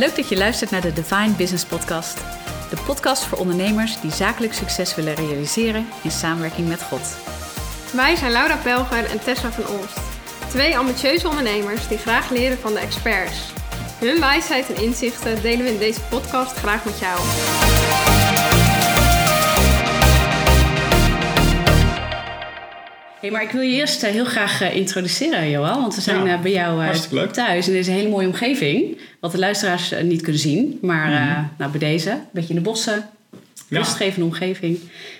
Leuk dat je luistert naar de Divine Business Podcast. De podcast voor ondernemers die zakelijk succes willen realiseren in samenwerking met God. Wij zijn Laura Pelger en Tessa van Olst. Twee ambitieuze ondernemers die graag leren van de experts. Hun wijsheid en inzichten delen we in deze podcast graag met jou. Hey, maar ik wil je eerst eh, heel graag eh, introduceren, Johan. Want we zijn Ja, eh, bij jou thuis in deze hele mooie omgeving. Wat de luisteraars niet kunnen zien. Maar Mhm. nou, bij deze, een beetje in de bossen. Ja. Rustgevende omgeving.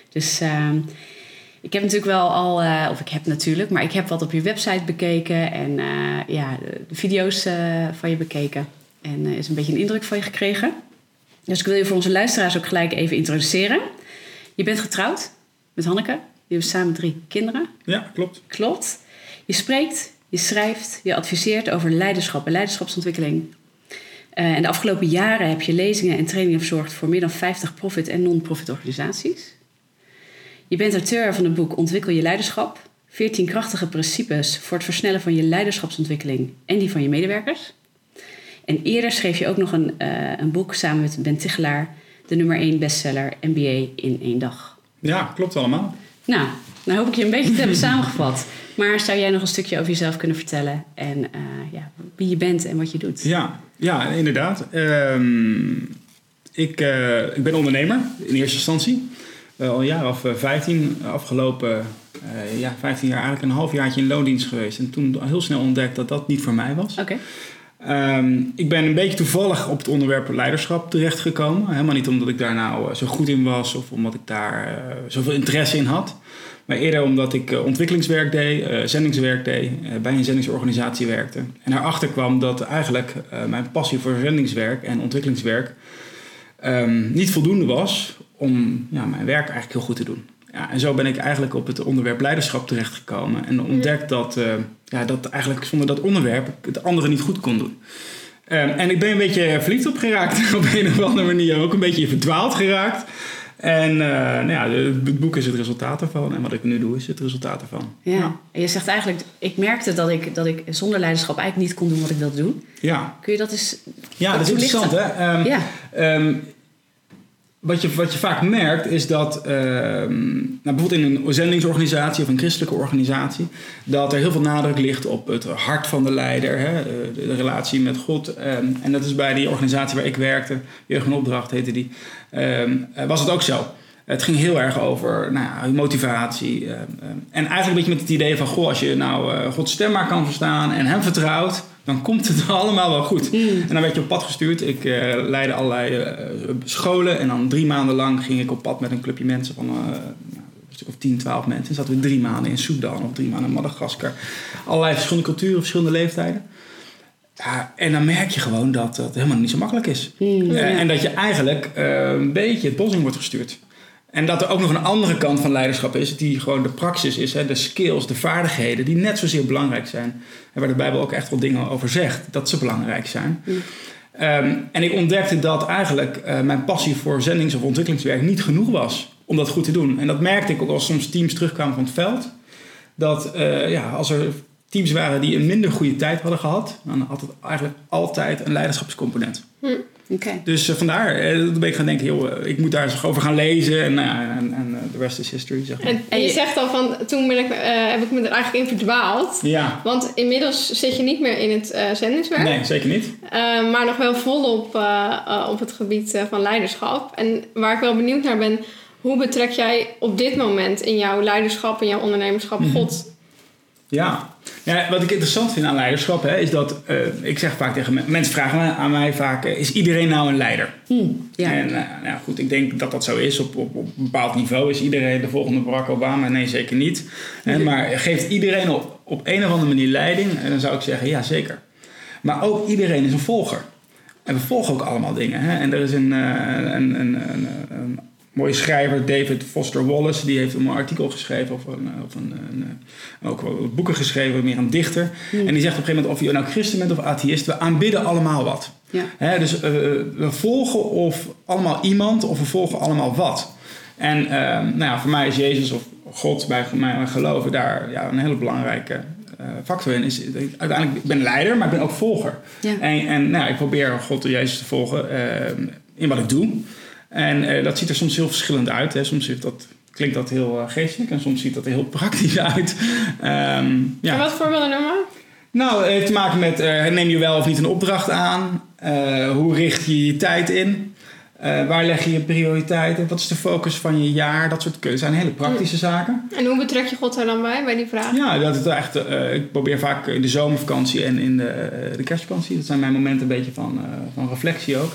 Dus ehm, ik heb natuurlijk wel al, of ik heb natuurlijk, maar ik heb wat op je website bekeken. En ja, de, de video's van je bekeken. En is een beetje een indruk van je gekregen. Dus ik wil je voor onze luisteraars ook gelijk even introduceren. Je bent getrouwd met Hanneke. Je hebt samen drie kinderen. Ja, klopt. Klopt. Je spreekt, je schrijft, je adviseert over leiderschap en leiderschapsontwikkeling. Eh, en de afgelopen jaren heb je lezingen en trainingen verzorgd voor meer dan 50 profit- en non-profit organisaties. Je bent auteur van het boek Ontwikkel je leiderschap. 14 krachtige principes voor het versnellen van je leiderschapsontwikkeling en die van je medewerkers. En eerder schreef je ook nog een, eh, een boek samen met Ben Tichelaar, de nummer 1 bestseller MBA in één dag. Ja, klopt allemaal. Nou, dan hoop ik je een beetje te hebben samengevat. Maar zou jij nog een stukje over jezelf kunnen vertellen? En eh, ja, wie je bent en wat je doet? Ja, ja inderdaad. Ehm, ik, eh, ik ben ondernemer in eerste instantie. Eh, al een jaar of eh, 15. Afgelopen ja, 15 jaar eigenlijk een halfjaartje in loondienst geweest. En toen heel snel ontdekt dat dat niet voor mij was. Oké. Ehm, ik ben een beetje toevallig op het onderwerp leiderschap terechtgekomen. Helemaal niet omdat ik daar nou zo goed in was of omdat ik daar zoveel interesse in had. Maar eerder omdat ik eh, ontwikkelingswerk deed, eh, zendingswerk deed, eh, bij een zendingsorganisatie werkte. En daarachter kwam dat eigenlijk mijn passie voor zendingswerk en ontwikkelingswerk ehm, niet voldoende was om ja, mijn werk eigenlijk heel goed te doen. Ja, en zo ben ik eigenlijk op het onderwerp leiderschap terechtgekomen. En ontdekt dat, eh, ja, dat eigenlijk zonder dat onderwerp ik het andere niet goed kon doen. Ehm, en ik ben een beetje verliefd op geraakt op een of andere manier. Ook een beetje verdwaald geraakt. En eh, nou ja, het boek is het resultaat ervan. En wat ik nu doe is het resultaat ervan. Ja. En je zegt eigenlijk, ik merkte dat ik, dat ik zonder leiderschap eigenlijk niet kon doen wat ik wilde doen. Ja, Kun je dat eens... ja dat is interessant hè. Ehm, Ja. Ehm, wat, je, wat je vaak merkt is dat, ehm, nou, bijvoorbeeld in een zendingsorganisatie of een christelijke organisatie, dat er heel veel nadruk ligt op het hart van de leider, hè, de, relatie met God. Ehm, en dat is bij die organisatie waar ik werkte, Jeugd en Opdracht heette die, ehm, eh, was het ook zo. Het ging heel erg over nou motivatie. en eigenlijk een beetje met het idee van: goh, als je nou eh, Gods stem maar kan verstaan en Hem vertrouwt, dan komt het allemaal wel goed. En dan werd je op pad gestuurd. Ik eh, leidde allerlei eh, scholen en dan drie maanden lang ging ik op pad met een clubje mensen van. een stuk of 10, 12 mensen. En zaten we drie maanden in Sudan of drie maanden in Madagaskar. Allerlei verschillende culturen, verschillende leeftijden. Ja, en dan merk je gewoon dat dat helemaal niet zo makkelijk is. Eh, en dat je eigenlijk een beetje het bos in wordt gestuurd. En dat er ook nog een andere kant van leiderschap is, die gewoon de praxis is, hè, de skills, de vaardigheden, die net zozeer belangrijk zijn. En waar de Bijbel ook echt wel dingen over zegt, dat ze belangrijk zijn. Ehm, en ik ontdekte dat eigenlijk eh, mijn passie voor zendings- of ontwikkelingswerk niet genoeg was om dat goed te doen. En dat merkte ik ook als soms teams terugkwamen van het veld. Dat eh, ja, als er teams waren die een minder goede tijd hadden gehad, dan had het eigenlijk altijd een leiderschapscomponent. Oké. Dus eh, vandaar, eh, toen ben ik gaan denken, joh, eh, ik moet daar eens over gaan lezen. En, nou en, en de rest is history, zeg maar. En En je zegt al van, toen ben ik, eh, heb ik me er eigenlijk in verdwaald. Ja, Want inmiddels zit je niet meer in het eh, zendingswerk. nee, zeker niet. Eh, maar nog wel volop op het gebied van leiderschap. En waar ik wel benieuwd naar ben, hoe betrek jij op dit moment in jouw leiderschap en jouw ondernemerschap Mhm. God? Ja. Ja, wat ik interessant vind aan leiderschap, hè, is dat eh, ik zeg vaak tegen mensen, mensen vragen me- aan mij vaak, eh, is iedereen nou een leider? Hm, Ja. En eh, nou goed, ik denk dat dat zo is. Op, op, op een bepaald niveau is iedereen de volgende Barack Obama. Nee, zeker niet. Hè, maar geeft iedereen op, op een of andere manier leiding? En dan zou ik zeggen, ja, zeker. Maar ook iedereen is een volger. En we volgen ook allemaal dingen. Hè? En er is een, een, een, een, een mooie schrijver, David Foster Wallace, die heeft een artikel geschreven, of, een, of een, een, ook wel boeken geschreven, meer een dichter. En die zegt op een gegeven moment, of je nou christen bent of atheïst, we aanbidden allemaal wat. Ja. Dus eh, we volgen of allemaal iemand of we volgen allemaal wat. En eh, nou ja, voor mij is Jezus of God bij mijn geloven daar ja, een hele belangrijke factor in is uiteindelijk ik ben leider, maar ik ben ook volger. Ja. En, en nou, ik probeer God en Jezus te volgen in wat ik doe. En dat ziet er soms heel verschillend uit. Hè. Soms dat, klinkt dat heel geestelijk en soms ziet dat er heel praktisch uit. Ehm, ja. En wat voorbeelden noemen? Nou, het heeft te maken met neem je wel of niet een opdracht aan? hoe richt je je tijd in? Uh, waar leg je je prioriteiten? Wat is de focus van je jaar? Dat soort keuzes zijn hele praktische zaken. En hoe betrek je God er dan bij, bij die vraag? Ja, dat het echt, ik probeer vaak in de zomervakantie en in de, de kerstvakantie. Dat zijn mijn momenten een beetje van, van reflectie ook.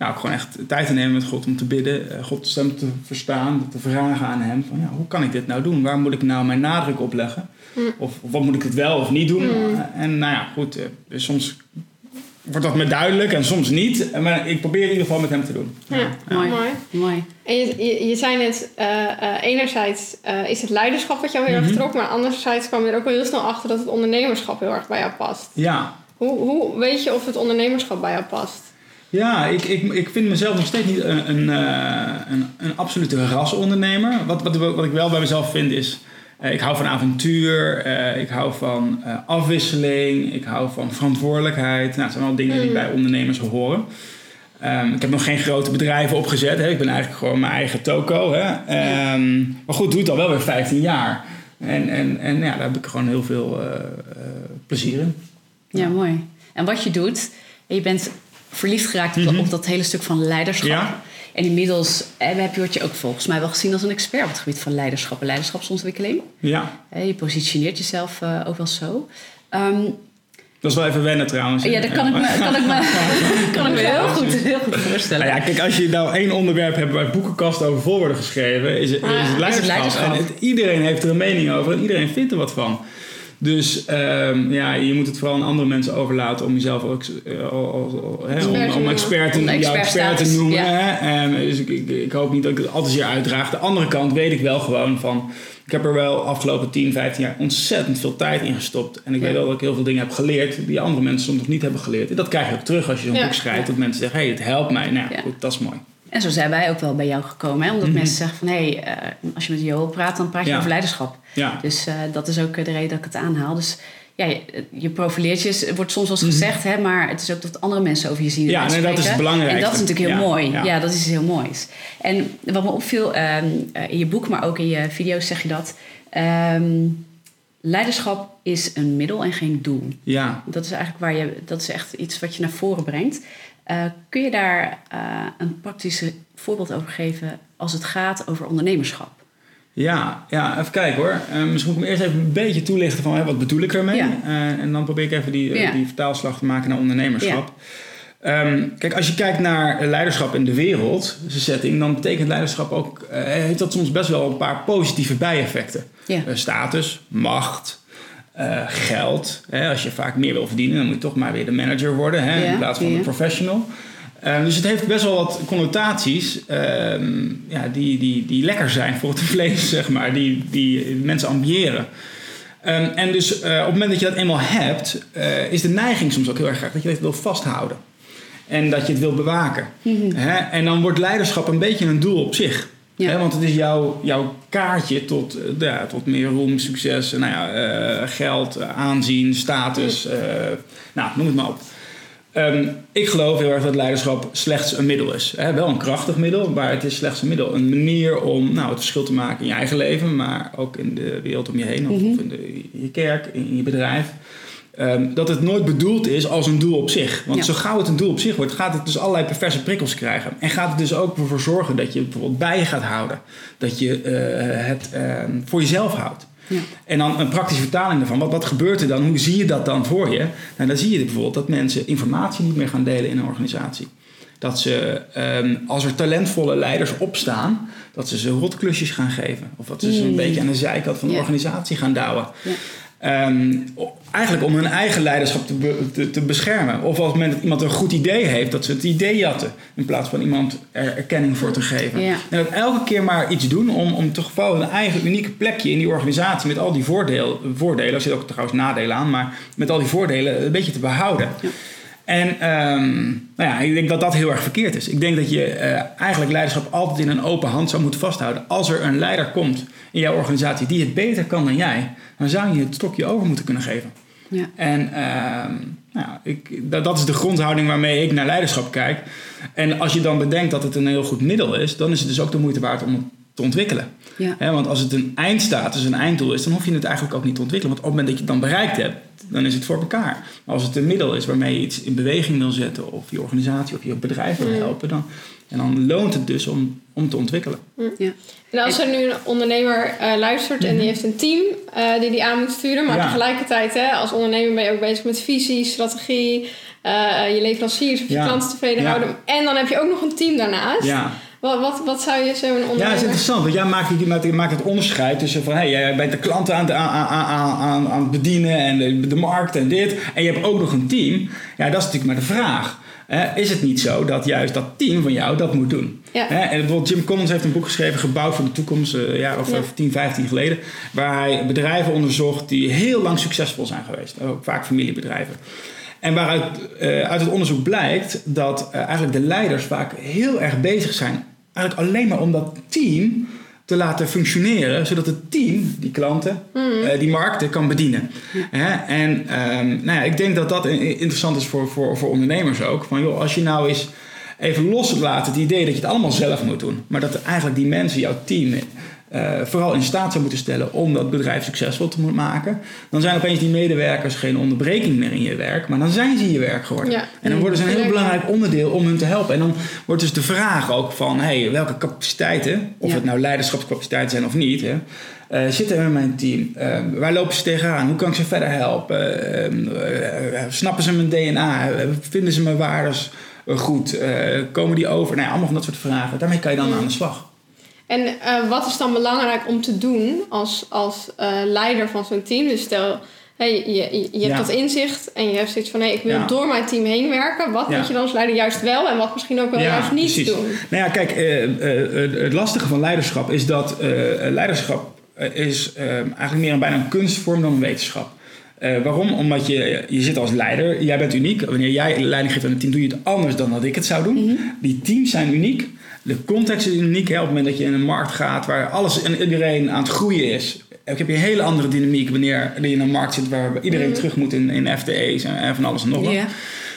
Nou, gewoon echt tijd te nemen met God om te bidden. God stem te verstaan, te vragen aan hem. Van, ja, hoe kan ik dit nou doen? Waar moet ik nou mijn nadruk op leggen? Mm. Of, of, wat moet ik het wel of niet doen? Mm. En nou ja, goed, soms wordt dat me duidelijk en soms niet. Maar ik probeer in ieder geval met hem te doen. Ja, Mooi. mooi. En je, je, je zei net, uh, enerzijds uh, is het leiderschap wat jou heel erg mm trok, maar anderzijds kwam je er ook wel heel snel achter dat het ondernemerschap heel erg bij jou past. Ja. Hoe, hoe weet je of het ondernemerschap bij jou past? Ja, ik, ik, ik vind mezelf nog steeds niet een, een, een, een absolute rasondernemer. Wat, wat, wat ik wel bij mezelf vind is eh, ik hou van avontuur, eh, ik hou van uh, afwisseling, ik hou van verantwoordelijkheid. Nou, dat zijn wel dingen die mm. bij ondernemers horen. Um, ik heb nog geen grote bedrijven opgezet. Hè. Ik ben eigenlijk gewoon mijn eigen toko. Hè. Um, maar goed, doe het al wel weer 15 jaar. En, en, en ja, daar heb ik gewoon heel veel plezier in. Ja, mooi. En wat je doet, je bent verliefd geraakt op, mhm. dat hele stuk van leiderschap. Ja. En inmiddels eh, heb je, je ook volgens mij wel gezien als een expert op het gebied van leiderschap en leiderschapsontwikkeling. Ja. Eh, je positioneert jezelf uh, ook wel zo. Um, dat is wel even wennen trouwens. Ja, dat kan ik me, kan ik me, kan ik me heel, goed, heel goed voorstellen. Nou ja, kijk, als je nou één onderwerp hebt waar boekenkast over voor worden geschreven, is, het, is het leiderschap. Is het leiderschap. En iedereen heeft er een mening over en iedereen vindt er wat van. Dus um, ja, je moet het vooral aan andere mensen overlaten om jezelf ook uh, om, om, expert, te, jouw expert te noemen. Ja. Hè? dus ik, ik, ik, hoop niet dat ik het altijd hier uitdraag. De andere kant weet ik wel gewoon van. Ik heb er wel afgelopen 10, 15 jaar ontzettend veel tijd in gestopt. En ik weet wel dat ik heel veel dingen heb geleerd die andere mensen soms nog niet hebben geleerd. En dat krijg je ook terug als je zo'n boek schrijft. Dat mensen zeggen, hé, hey, het helpt mij. Nou goed, dat is mooi. En zo zijn wij ook wel bij jou gekomen. Hè? Omdat mhm. mensen zeggen van... hé, hey, uh, als je met Jo praat, dan praat je over leiderschap. Ja. Dus uh, dat is ook de reden dat ik het aanhaal. Dus ja, je, je profileert je, wordt soms wel eens mhm. gezegd... Hè, maar het is ook dat andere mensen over je zien Ja, nee, dat is het belangrijkste. En dat is natuurlijk heel mooi. Ja. dat is heel moois. En wat me opviel um, in je boek, maar ook in je video's zeg je dat... Um, leiderschap is een middel en geen doel. Ja. Dat is eigenlijk waar je... Dat is echt iets wat je naar voren brengt. Uh, kun je daar uh, een praktisch voorbeeld over geven als het gaat over ondernemerschap? Ja, ja even kijken hoor. Uh, misschien moet ik me eerst even een beetje toelichten van hè, wat bedoel ik ermee. Ja. en dan probeer ik even die, ja. die vertaalslag te maken naar ondernemerschap. Ja. Um, kijk, als je kijkt naar leiderschap in de wereld, setting, dan betekent leiderschap ook, heeft dat soms best wel een paar positieve bijeffecten. status, macht, uh, geld. Hè, als je vaak meer wil verdienen, dan moet je toch maar weer de manager worden hè, in plaats van de professional. Uh, dus het heeft best wel wat connotaties uh, ja, die, die, die lekker zijn voor het vlees, zeg maar, die, die mensen ambiëren. Um, en dus uh, op het moment dat je dat eenmaal hebt, uh, is de neiging soms ook heel erg graag dat je het wil vasthouden. En dat je het wil bewaken. Mm -hmm. Hè? En dan wordt leiderschap een beetje een doel op zich. Ja. want het is jouw, jouw kaartje tot, eh, ja, tot meer roem, succes, nou ja, uh, geld, aanzien, status. Nou, noem het maar op. Um, ik geloof heel erg dat leiderschap slechts een middel is. Hè? Wel een krachtig middel, maar het is slechts een middel. Een manier om nou, het verschil te maken in je eigen leven, maar ook in de wereld om je heen, of, mm -hmm. of in, de, in je kerk, in je bedrijf. Um, dat het nooit bedoeld is als een doel op zich. Want zo gauw het een doel op zich wordt, gaat het dus allerlei perverse prikkels krijgen. En gaat het dus ook ervoor zorgen dat je bijvoorbeeld bij je gaat houden. Dat je uh, het uh, voor jezelf houdt. Ja. En dan een praktische vertaling daarvan. Wat, wat gebeurt er dan? Hoe zie je dat dan voor je? Nou, dan zie je bijvoorbeeld dat mensen informatie niet meer gaan delen in een organisatie. Dat ze, um, als er talentvolle leiders opstaan, dat ze ze rotklusjes gaan geven. Of dat ze ze een beetje aan de zijkant van de ja. organisatie gaan douwen. Um, eigenlijk om hun eigen leiderschap te, te, te, beschermen. Of als dat iemand een goed idee heeft, dat ze het idee jatten. In plaats van iemand er erkenning voor te geven. Ja. En dat elke keer maar iets doen om, om toch wel een eigen unieke plekje in die organisatie met al die voordeel, voordelen. Er zitten ook trouwens nadelen aan, maar met al die voordelen een beetje te behouden. Ja. En ehm, nou ja, ik denk dat dat heel erg verkeerd is. Ik denk dat je eh, eigenlijk leiderschap altijd in een open hand zou moeten vasthouden. Als er een leider komt in jouw organisatie die het beter kan dan jij, dan zou je het stokje over moeten kunnen geven. Ja. En ehm, nou ja, ik, dat, dat is de grondhouding waarmee ik naar leiderschap kijk. En als je dan bedenkt dat het een heel goed middel is, dan is het dus ook de moeite waard om het te ontwikkelen. Ja. Want als het een eindstatus, een einddoel is, dan hoef je het eigenlijk ook niet te ontwikkelen. Want op het moment dat je het dan bereikt hebt, dan is het voor elkaar. Maar als het een middel is waarmee je iets in beweging wil zetten, of je organisatie of je bedrijf wil helpen, dan, en dan loont het dus om, om te ontwikkelen. Ja. En als er nu een ondernemer eh, luistert en die heeft een team eh, die die aan moet sturen, maar Ja. tegelijkertijd hè, als ondernemer ben je ook bezig met visie, strategie, eh, je leveranciers of je Ja. klanten tevreden Ja. houden. En dan heb je ook nog een team daarnaast. Ja. Wat, wat, wat zou je zo'n Ja, dat ondernemer... is interessant. Want jij maakt, je maakt- het onderscheid tussen van... Hey, jij bent de klanten aan, het- aan, aan, aan, aan, aan het bedienen en de, de markt en dit. En je hebt ook nog een team. Ja, dat is natuurlijk maar de vraag. Is het niet zo dat juist dat team van jou dat moet doen? Ja. En bijvoorbeeld Jim Collins heeft een boek geschreven... Gebouwd voor de toekomst, eh, een jaar of Ja. eh, 10, 15 geleden. Waar hij bedrijven onderzocht die heel lang succesvol zijn geweest. Ook vaak familiebedrijven. En waaruit eh, uit het onderzoek blijkt dat eh, eigenlijk de leiders vaak heel erg bezig zijn. Eigenlijk alleen maar om dat team te laten functioneren, zodat het team, die klanten, eh, die markten kan bedienen. Hè? En ehm, nou ja, ik denk dat dat interessant is voor, voor, voor ondernemers ook. Van joh, als je nou eens even loslaat het idee dat je het allemaal zelf moet doen, maar dat eigenlijk die mensen, jouw team, eh, vooral in staat zou moeten stellen om dat bedrijf succesvol te moeten maken, dan zijn opeens die medewerkers geen onderbreking meer in je werk, maar dan zijn ze je werk geworden. Ja. En dan worden ze een heel belangrijk onderdeel om hun te helpen. En dan wordt dus de vraag ook van, hey, welke capaciteiten, of Ja. het nou leiderschapscapaciteiten zijn of niet, hè, eh, zitten er in mijn team? Eh, waar lopen ze tegenaan? Hoe kan ik ze verder helpen? Snappen ze mijn DNA? Vinden ze mijn waardes goed? Komen die over? Nou ja, allemaal van dat soort vragen. Daarmee kan je dan aan de slag. En eh, wat is dan belangrijk om te doen als, als eh, leider van zo'n team? Dus stel, hey, je, je, je hebt Ja. dat inzicht en je hebt zoiets van... Hey, ik wil Ja. door mijn team heen werken. Wat Ja. moet je dan als leider juist wel en wat misschien ook wel juist niet precies. doen? Nou ja, kijk, eh, het lastige van leiderschap is dat leiderschap is eigenlijk meer een, bijna een kunstvorm dan een wetenschap. Eh, waarom? Omdat je, je zit als leider, jij bent uniek. Wanneer jij leiding geeft aan een team, doe je het anders dan dat ik het zou doen. Die teams zijn uniek. De context is uniek. Hè? Op het moment dat je in een markt gaat waar alles en iedereen aan het groeien is, heb je een hele andere dynamiek wanneer je in een markt zit waar iedereen terug moet in, in FTE's en, en van alles en nog wat. Ja.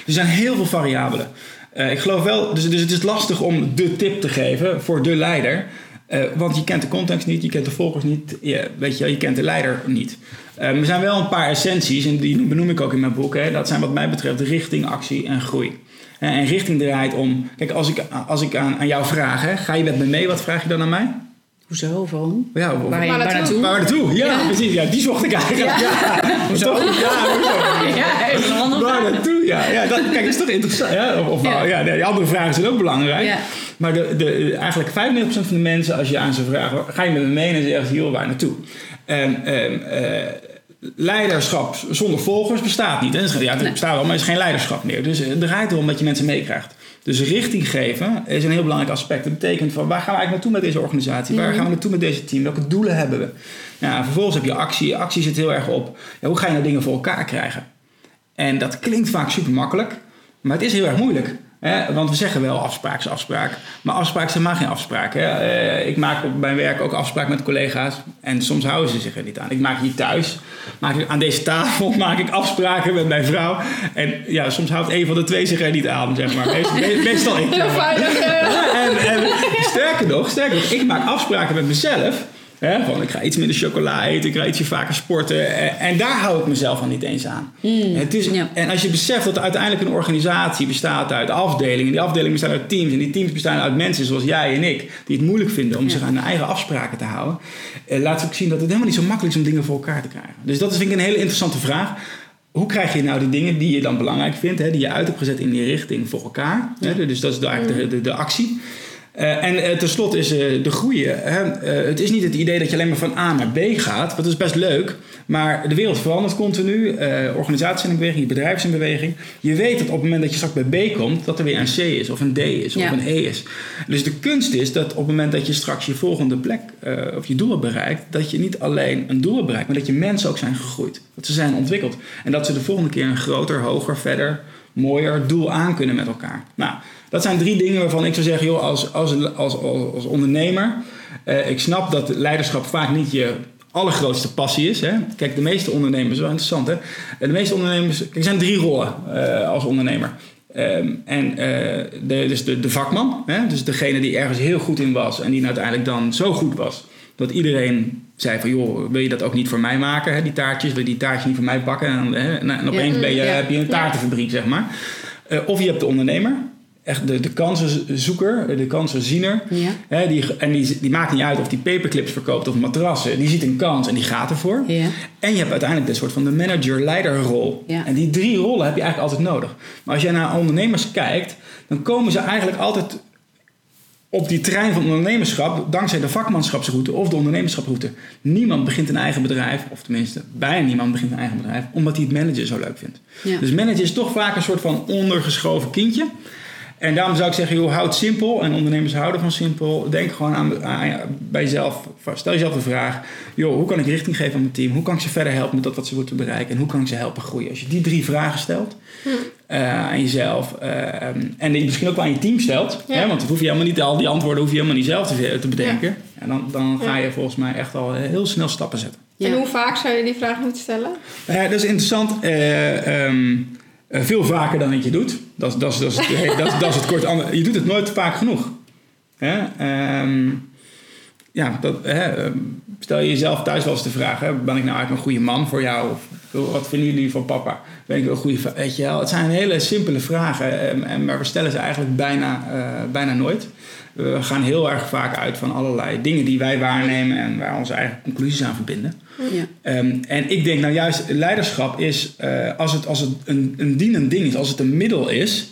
Er zijn heel veel variabelen. Eh, ik geloof wel, dus, dus het is lastig om de tip te geven voor de leider. Eh, want je kent de context niet, je kent de volgers niet, je, weet je, je kent de leider niet. Eh, er zijn wel een paar essenties, en die benoem ik ook in mijn boek. Hè. Dat zijn wat mij betreft richting, actie en groei. Eh, en richting draait om... Kijk, als ik, als ik aan, aan jou vraag, hè, ga je met me mee? Wat vraag je dan aan mij? Hoezo? Waarom? Ja, Waar, Waar waar naartoe? naartoe? Waar naartoe? Ja, precies. Ja, die zocht ik eigenlijk. Ja. Hoezo? Ja, hoezo? Ja, even een andere Waar naartoe? Ja, ja dat, kijk, dat is toch interessant. Ja? Of, of, Ja. ja. nee, die andere vragen zijn ook belangrijk. Ja. Maar de, de, eigenlijk 95% van de mensen, als je aan ze vraagt, ga je met me mee? En ze zeggen, joh, waar naartoe? En ehm, eh, leiderschap zonder volgers bestaat niet. Hè? Ja, het Nee. bestaat wel, maar het is geen leiderschap meer. Dus het draait erom dat je mensen meekrijgt. Dus richting geven is een heel belangrijk aspect. Dat betekent van waar gaan we eigenlijk naartoe met deze organisatie? Waar gaan we naartoe met deze team? Welke doelen hebben we? Ja, vervolgens heb je actie. Actie zit heel erg op ja, hoe ga je nou dingen voor elkaar krijgen? En dat klinkt vaak super makkelijk, maar het is heel erg moeilijk. Hè? Want we zeggen wel afspraak is afspraak. Maar afspraak is helemaal geen afspraak. Hè? Eh, ik maak op mijn werk ook afspraak met collega's. En soms houden ze zich er niet aan. Ik maak hier thuis, maak ik, aan deze tafel maak ik afspraken met mijn vrouw. En ja, soms houdt een van de twee zich er niet aan, zeg maar. Meestal, meestal ik. Heel veilig. eh. En, en sterker nog, sterker nog, ik maak afspraken met mezelf. Hè, van ik ga iets minder chocola eten, ik ga ietsje vaker sporten. En, en daar hou ik mezelf al niet eens aan. het is, ja. En als je beseft dat uiteindelijk een organisatie bestaat uit afdelingen. Die afdelingen bestaan uit teams. En die teams bestaan uit mensen zoals jij en ik. Die het moeilijk vinden om Ja. zich aan hun eigen afspraken te houden. Eh, laat ook zien dat het helemaal niet zo makkelijk is om dingen voor elkaar te krijgen. Dus dat is vind ik een hele interessante vraag. Hoe krijg je nou die dingen die je dan belangrijk vindt, hè, die je uit hebt gezet in die richting voor elkaar? Hè, dus dat is eigenlijk de, de, de actie. Eh, en uh, tenslotte is uh, de groei. Hè? Uh, het is niet het idee dat je alleen maar van A naar B gaat. Dat is best leuk. Maar de wereld verandert continu. Organisaties in beweging, is in beweging. Je weet dat op het moment dat je straks bij B komt, dat er weer een C is, of een D is, Ja. of een E is. Dus de kunst is dat op het moment dat je straks je volgende plek of je doel hebt bereikt, dat je niet alleen een doel hebt bereikt, maar dat je mensen ook zijn gegroeid. Dat ze zijn ontwikkeld. En dat ze de volgende keer een groter, hoger, verder mooier doel aan kunnen met elkaar. Nou, dat zijn drie dingen waarvan ik zou zeggen, joh, als, als, als, als, ondernemer, eh, ik snap dat leiderschap vaak niet je allergrootste passie is. Hè? Kijk, de meeste ondernemers, wel interessant hè. De meeste ondernemers, kijk, er zijn drie rollen uh, als ondernemer. Um, en uh, de, dus de, de vakman, hè? dus degene die ergens heel goed in was en die uiteindelijk dan zo goed was dat iedereen zei van joh, wil je dat ook niet voor mij maken, hè? die taartjes, wil je die taartjes niet voor mij bakken en, hè? en, en opeens ben je, ja. heb je een taartenfabriek zeg maar. Uh, of je hebt de ondernemer, echt de, de kansenzoeker, de kansenziener. Ja. Hè, die, en die, die maakt niet uit of die paperclips verkoopt of matrassen. Die ziet een kans en die gaat ervoor. Ja. En je hebt uiteindelijk de soort van de manager-leiderrol. Ja. En die drie rollen heb je eigenlijk altijd nodig. Maar als jij naar ondernemers kijkt, dan komen ze eigenlijk altijd op die trein van ondernemerschap dankzij de vakmanschapsroute of de ondernemerschapsroute. Niemand begint een eigen bedrijf, of tenminste bijna niemand begint een eigen bedrijf, omdat hij het managen zo leuk vindt. Ja. Dus managen is toch vaak een soort van ondergeschoven kindje. En daarom zou ik zeggen, joh, houd simpel. En ondernemers houden van simpel. Denk gewoon aan, aan, bij jezelf. Stel jezelf de vraag, joh, hoe kan ik richting geven aan mijn team? Hoe kan ik ze verder helpen met dat wat ze moeten bereiken? En hoe kan ik ze helpen groeien? Als je die drie vragen stelt Hm. uh, aan jezelf uh, en die misschien ook wel aan je team stelt. Ja. Hè? Want het hoef je helemaal niet, al die antwoorden hoef je helemaal niet zelf te, te bedenken. Ja. En dan, dan ga Ja. je volgens mij echt al heel snel stappen zetten. Ja. En hoe vaak zou je die vraag moeten stellen? Uh, dat is interessant. Uh, um, uh, veel vaker dan dat je doet. Dat, dat, dat, dat, dat is het kort. Je doet het nooit vaak genoeg. Hè? Um, ja, dat, hè, stel je jezelf thuis wel eens de vraag: hè, ben ik nou eigenlijk een goede man voor jou? Of wat vinden jullie van papa? Ben ik een goede Weet je wel, het zijn hele simpele vragen, en, en, maar we stellen ze eigenlijk bijna, uh, bijna nooit. We gaan heel erg vaak uit van allerlei dingen die wij waarnemen en waar onze eigen conclusies aan verbinden. Ja. Um, en ik denk nou juist, leiderschap is, uh, als het, als het een, een dienend ding is, als het een middel is,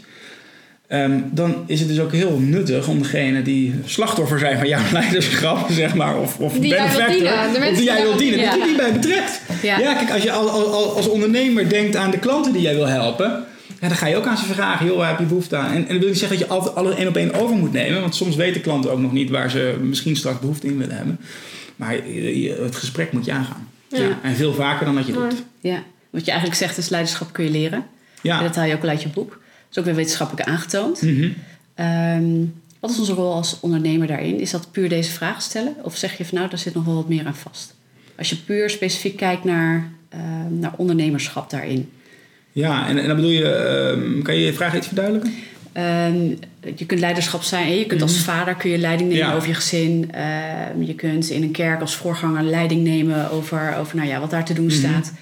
um, dan is het dus ook heel nuttig om degene die slachtoffer zijn van jouw leiderschap, zeg maar, of, of Die of die jij wil dienen, Ja. dat je die bij betrekt. Ja. Ja, kijk, als je als, als ondernemer denkt aan de klanten die jij wil helpen, ja, dan ga je ook aan ze vragen, joh, waar heb je behoefte aan? En, en dat wil niet zeggen dat je altijd alle één op één over moet nemen, want soms weten klanten ook nog niet waar ze misschien straks behoefte in willen hebben. Maar het gesprek moet je aangaan. Ja. En veel vaker dan dat je doet. Ja. Wat je eigenlijk zegt is leiderschap kun je leren. En Ja. dat haal je ook al uit je boek. Dat is ook weer wetenschappelijk aangetoond. Mhm. Ehm, wat is onze rol als ondernemer daarin? Is dat puur deze vraag stellen? Of zeg je van nou, daar zit nog wel wat meer aan vast? Als je puur specifiek kijkt naar, ehm, naar ondernemerschap daarin. Ja, en, en dan bedoel je, ehm, kan je je vraag iets verduidelijken? Ehm, je kunt leiderschap zijn. Je kunt als vader kun je leiding nemen Ja. over je gezin. Ehm, je kunt in een kerk als voorganger leiding nemen over, over nou ja, wat daar te doen staat.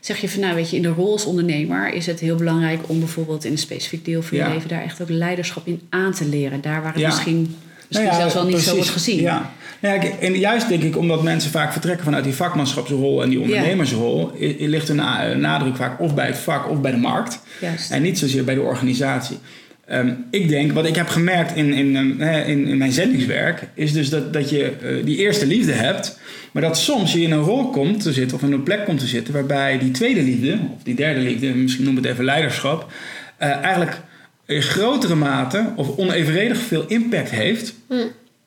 Zeg je van nou weet je, in de rol als ondernemer is het heel belangrijk om bijvoorbeeld in een specifiek deel van je Ja. leven daar echt ook leiderschap in aan te leren. Daar waar het Ja. misschien, misschien Nou ja, zelfs wel niet zo wordt gezien. Ja. Nou ja, en juist denk ik omdat mensen vaak vertrekken vanuit die vakmanschapsrol en die ondernemersrol, ligt een na- nadruk vaak of bij het vak of bij de markt. Juist. En niet zozeer bij de organisatie. Ehm, ik denk, wat ik heb gemerkt in, in, in, in mijn zendingswerk, is dus dat, dat je eh, die eerste liefde hebt, maar dat soms je in een rol komt te zitten of in een plek komt te zitten waarbij die tweede liefde, of die derde liefde, misschien noem het even leiderschap, eh, eigenlijk in grotere mate of onevenredig veel impact heeft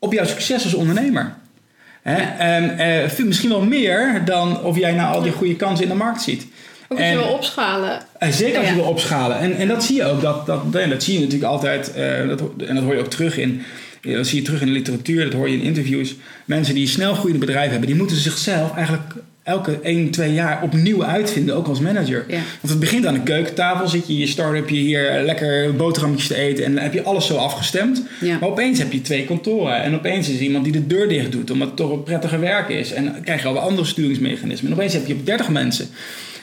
op jouw succes als ondernemer. Hè? En, eh, misschien wel meer dan of jij nou al die goede kansen in de markt ziet. Ook als je wil opschalen. eh, Zeker als je Ja. wil opschalen. En, en dat zie je ook. Dat, dat, dat, zie je natuurlijk altijd. eh, dat, en dat hoor je ook terug in. Dat zie je terug in de literatuur. Dat hoor je in interviews. Mensen die snel groeiende bedrijven hebben. Die moeten zichzelf eigenlijk elke 1, 2 jaar opnieuw uitvinden. Ook als manager. Ja. Want het begint aan de keukentafel. Zit je je start-upje hier lekker boterhammetjes te eten. En dan heb je alles zo afgestemd. Ja. Maar opeens heb je twee kantoren. En opeens is er iemand die de deur dicht doet. Omdat het toch een prettiger werk is. En dan krijg je alweer andere sturingsmechanismen. En opeens heb je 30 mensen.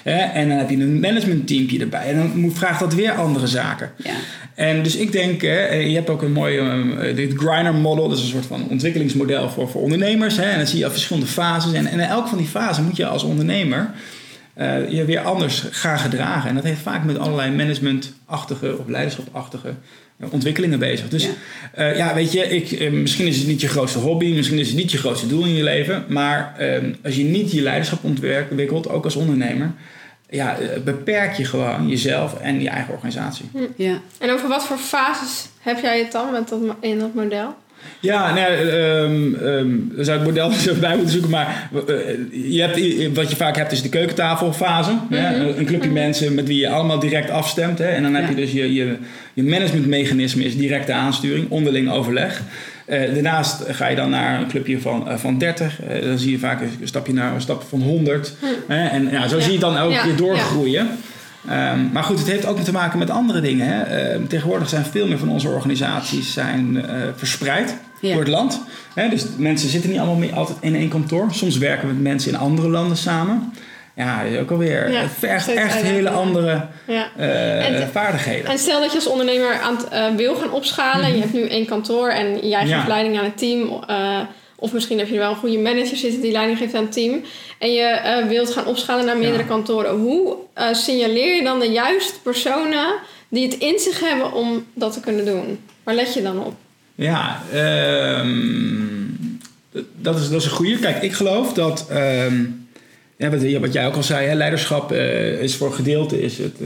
Hè? En dan heb je een managementteampje erbij. En dan vraagt dat weer andere zaken. Ja. En dus ik denk, hè, je hebt ook een mooi, eh, dit Griner model, dat is een soort van ontwikkelingsmodel voor, voor ondernemers. Hè, en dan zie je al verschillende fases. En, en in elk van die fasen moet je als ondernemer eh, je weer anders gaan gedragen. En dat heeft vaak met allerlei managementachtige of leiderschapachtige ontwikkelingen bezig. Dus Ja. ja, ja weet je, ik, eh, misschien is het niet je grootste hobby, misschien is het niet je grootste doel in je leven. Maar eh, als je niet je leiderschap ontwikkelt, ook als ondernemer, ja, eh, beperk je gewoon jezelf en je eigen organisatie. Ja. En over wat voor fases heb jij het dan met dat, in dat model? Ja, nou, um, um, daar zou ik het model bij moeten zoeken. Maar uh, je hebt, wat je vaak hebt is de keukentafelfase. Mm -hmm. Een clubje mensen met wie je allemaal direct afstemt. Hè? En dan heb je dus je, je, je managementmechanisme is directe aansturing, onderling overleg. Uh, daarnaast ga je dan naar een clubje van, uh, van 30. Uh, dan zie je vaak een stapje naar een stap van 100. Hm. en ja, zo ja. zie je dan ook weer doorgroeien. Um, maar goed, het heeft ook te maken met andere dingen. Hè. Uh, tegenwoordig zijn veel meer van onze organisaties zijn, uh, verspreid ja. door het land. Hè, dus mensen zitten niet allemaal meer altijd in één kantoor. Soms werken we met mensen in andere landen samen. Ja, ook alweer. Ja, het vergt echt hele andere ja. uh, en, vaardigheden. En stel dat je als ondernemer aan het, wil gaan opschalen. Mm -hmm. Je hebt nu één kantoor en jij geeft leiding aan het team of misschien heb je wel een goede manager zitten die leiding geeft aan het team. En je uh, wilt gaan opschalen naar meerdere ja. kantoren. Hoe uh, signaleer je dan de juiste personen die het in zich hebben om dat te kunnen doen? Waar let je dan op? Ja, um, dat, is, dat is een goede. Kijk, ik geloof dat. Um, ja, wat, wat, jij ook al zei, hè, leiderschap uh, is voor een gedeelte is het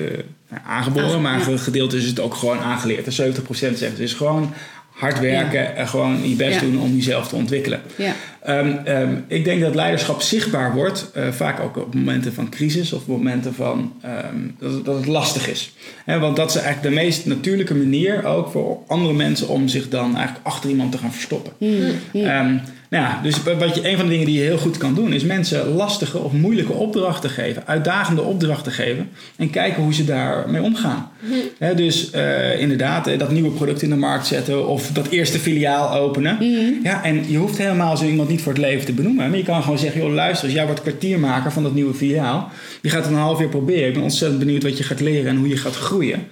aangeboren, maar voor een gedeelte is het ook gewoon aangeleerd. En 70% zegt het is gewoon hard werken ja. en gewoon je best ja. doen om jezelf te ontwikkelen. Ja. Um, um, ik denk dat leiderschap zichtbaar wordt, uh, vaak ook op momenten van crisis of momenten van um, dat, het, dat, het lastig is. He, want dat is eigenlijk de meest natuurlijke manier ook voor andere mensen om zich dan eigenlijk achter iemand te gaan verstoppen. Mm. Nou ja, dus wat je, een van de dingen die je heel goed kan doen, is mensen lastige of moeilijke opdrachten geven, uitdagende opdrachten geven en kijken hoe ze daarmee omgaan. Mm. dus uh, inderdaad, dat nieuwe product in de markt zetten of dat eerste filiaal openen. Mm. Ja, en je hoeft helemaal zo iemand niet voor het leven te benoemen, maar je kan gewoon zeggen: joh, luister, als jij wordt kwartiermaker van dat nieuwe filiaal, je gaat het een half jaar proberen. Ik ben ontzettend benieuwd wat je gaat leren en hoe je gaat groeien.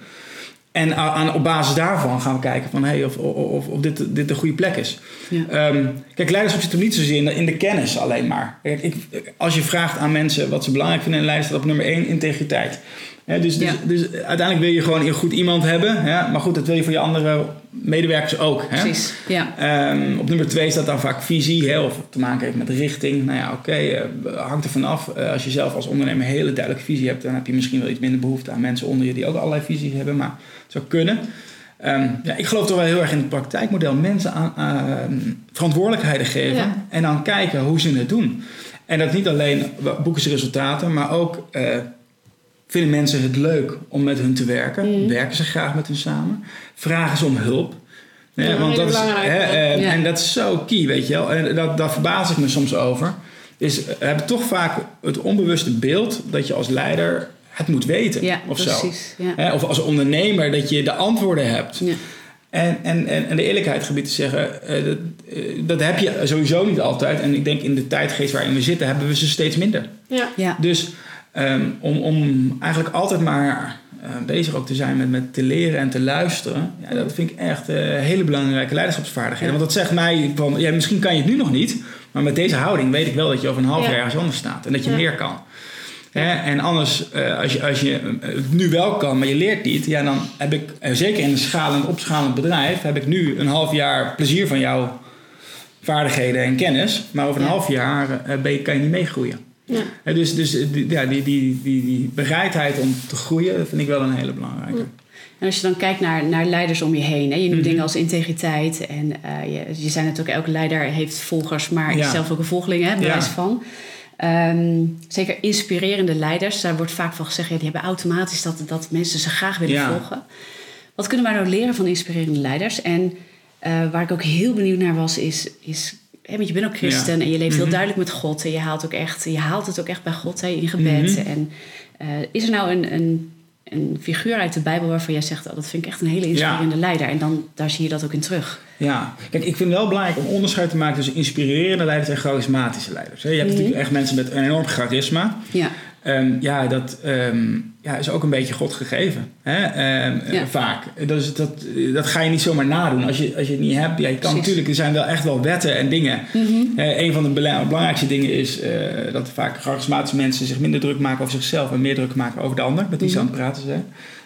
En aan, op basis daarvan gaan we kijken van, hey, of, of, of dit, dit de goede plek is. Ja. Um, kijk, leiderschap zit hem niet zozeer in de, in de kennis alleen maar. Kijk, ik, als je vraagt aan mensen wat ze belangrijk vinden in een lijst, staat op nummer één integriteit. He, dus, dus, ja. dus, dus, uiteindelijk wil je gewoon een goed iemand hebben. Ja, maar goed, dat wil je voor je andere medewerkers ook. Hè? Precies, ja. Um, op nummer twee staat dan vaak visie. Hè, of te maken heeft met richting. Nou ja, oké, okay, uh, hangt er vanaf. Uh, als je zelf als ondernemer een hele duidelijke visie hebt... dan heb je misschien wel iets minder behoefte aan mensen onder je... die ook allerlei visies hebben. Maar het zou kunnen. Um, ja, ik geloof toch wel heel erg in het praktijkmodel. Mensen aan, uh, verantwoordelijkheden geven. Ja. En dan kijken hoe ze het doen. En dat niet alleen boeken ze resultaten... maar ook Vinden mensen het leuk om met hun te werken? Mm. Werken ze graag met hun samen? Vragen ze om hulp? Ja, ja want dat is, hè, en, ja. en dat is zo key, weet je wel. En dat, daar verbaas ik me soms over. Is, we hebben toch vaak het onbewuste beeld dat je als leider het moet weten. Ja, of precies, zo. Hè, of als ondernemer dat je de antwoorden hebt. En, en, en, en de eerlijkheid gebied te zeggen, uh, dat, dat heb je sowieso niet altijd. En ik denk in de tijdgeest waarin we zitten, hebben we ze steeds minder. Ja. Ja. Dus Um, om, om eigenlijk altijd maar uh, bezig ook te zijn met, met te leren en te luisteren. Ja, dat vind ik echt uh, hele belangrijke leiderschapsvaardigheden. Want dat zegt mij van, ja, misschien kan je het nu nog niet. Maar met deze houding weet ik wel dat je over een half ja. jaar ergens anders staat. En dat je meer kan. Hè? En anders, uh, als je, als je het nu wel kan, maar je leert niet. Ja, dan heb ik, zeker in een schalend, opschalend bedrijf, heb ik nu een half jaar plezier van jouw vaardigheden en kennis. Maar over een half jaar ben je, kan je niet meegroeien. Ja. dus dus die, ja, die, die, die, die bereidheid om te groeien, vind ik wel een hele belangrijke. Ja. En als je dan kijkt naar, naar leiders om je heen, hè, je noemt mm-hmm. dingen als integriteit. En uh, je, je zei natuurlijk, elke leider heeft volgers, maar ja. is zelf ook een volgeling, hè, bewijs van. Um, zeker inspirerende leiders, daar wordt vaak van gezegd, ja, die hebben automatisch dat, dat mensen ze graag willen volgen. Wat kunnen wij nou leren van inspirerende leiders? En uh, waar ik ook heel benieuwd naar was, is, is Hè, want je bent ook christen ja. en je leeft heel mm-hmm. duidelijk met God. En je haalt, ook echt, je haalt het ook echt bij God hè, in gebed. Mm-hmm. En uh, is er nou een, een, een, figuur uit de Bijbel waarvan jij zegt... Oh, dat vind ik echt een hele inspirerende ja. leider. En dan, daar zie je dat ook in terug. Ja, kijk, ik vind het wel belangrijk om onderscheid te maken tussen inspirerende leiders en charismatische leiders. Je hebt mm-hmm. natuurlijk echt mensen met een enorm charisma. Ja. Um, ja, dat um, ja, is ook een beetje God gegeven. Hè? Um, ja. Vaak. Dus dat, dat ga je niet zomaar nadoen. Als je, als je het niet hebt, ja, je kan natuurlijk, er zijn wel echt wel wetten en dingen. Uh, een van de belangrijkste dingen is uh, dat vaak charismatische mensen zich minder druk maken over zichzelf en meer druk maken over de ander, met wie ze mm-hmm. aan het praten zijn.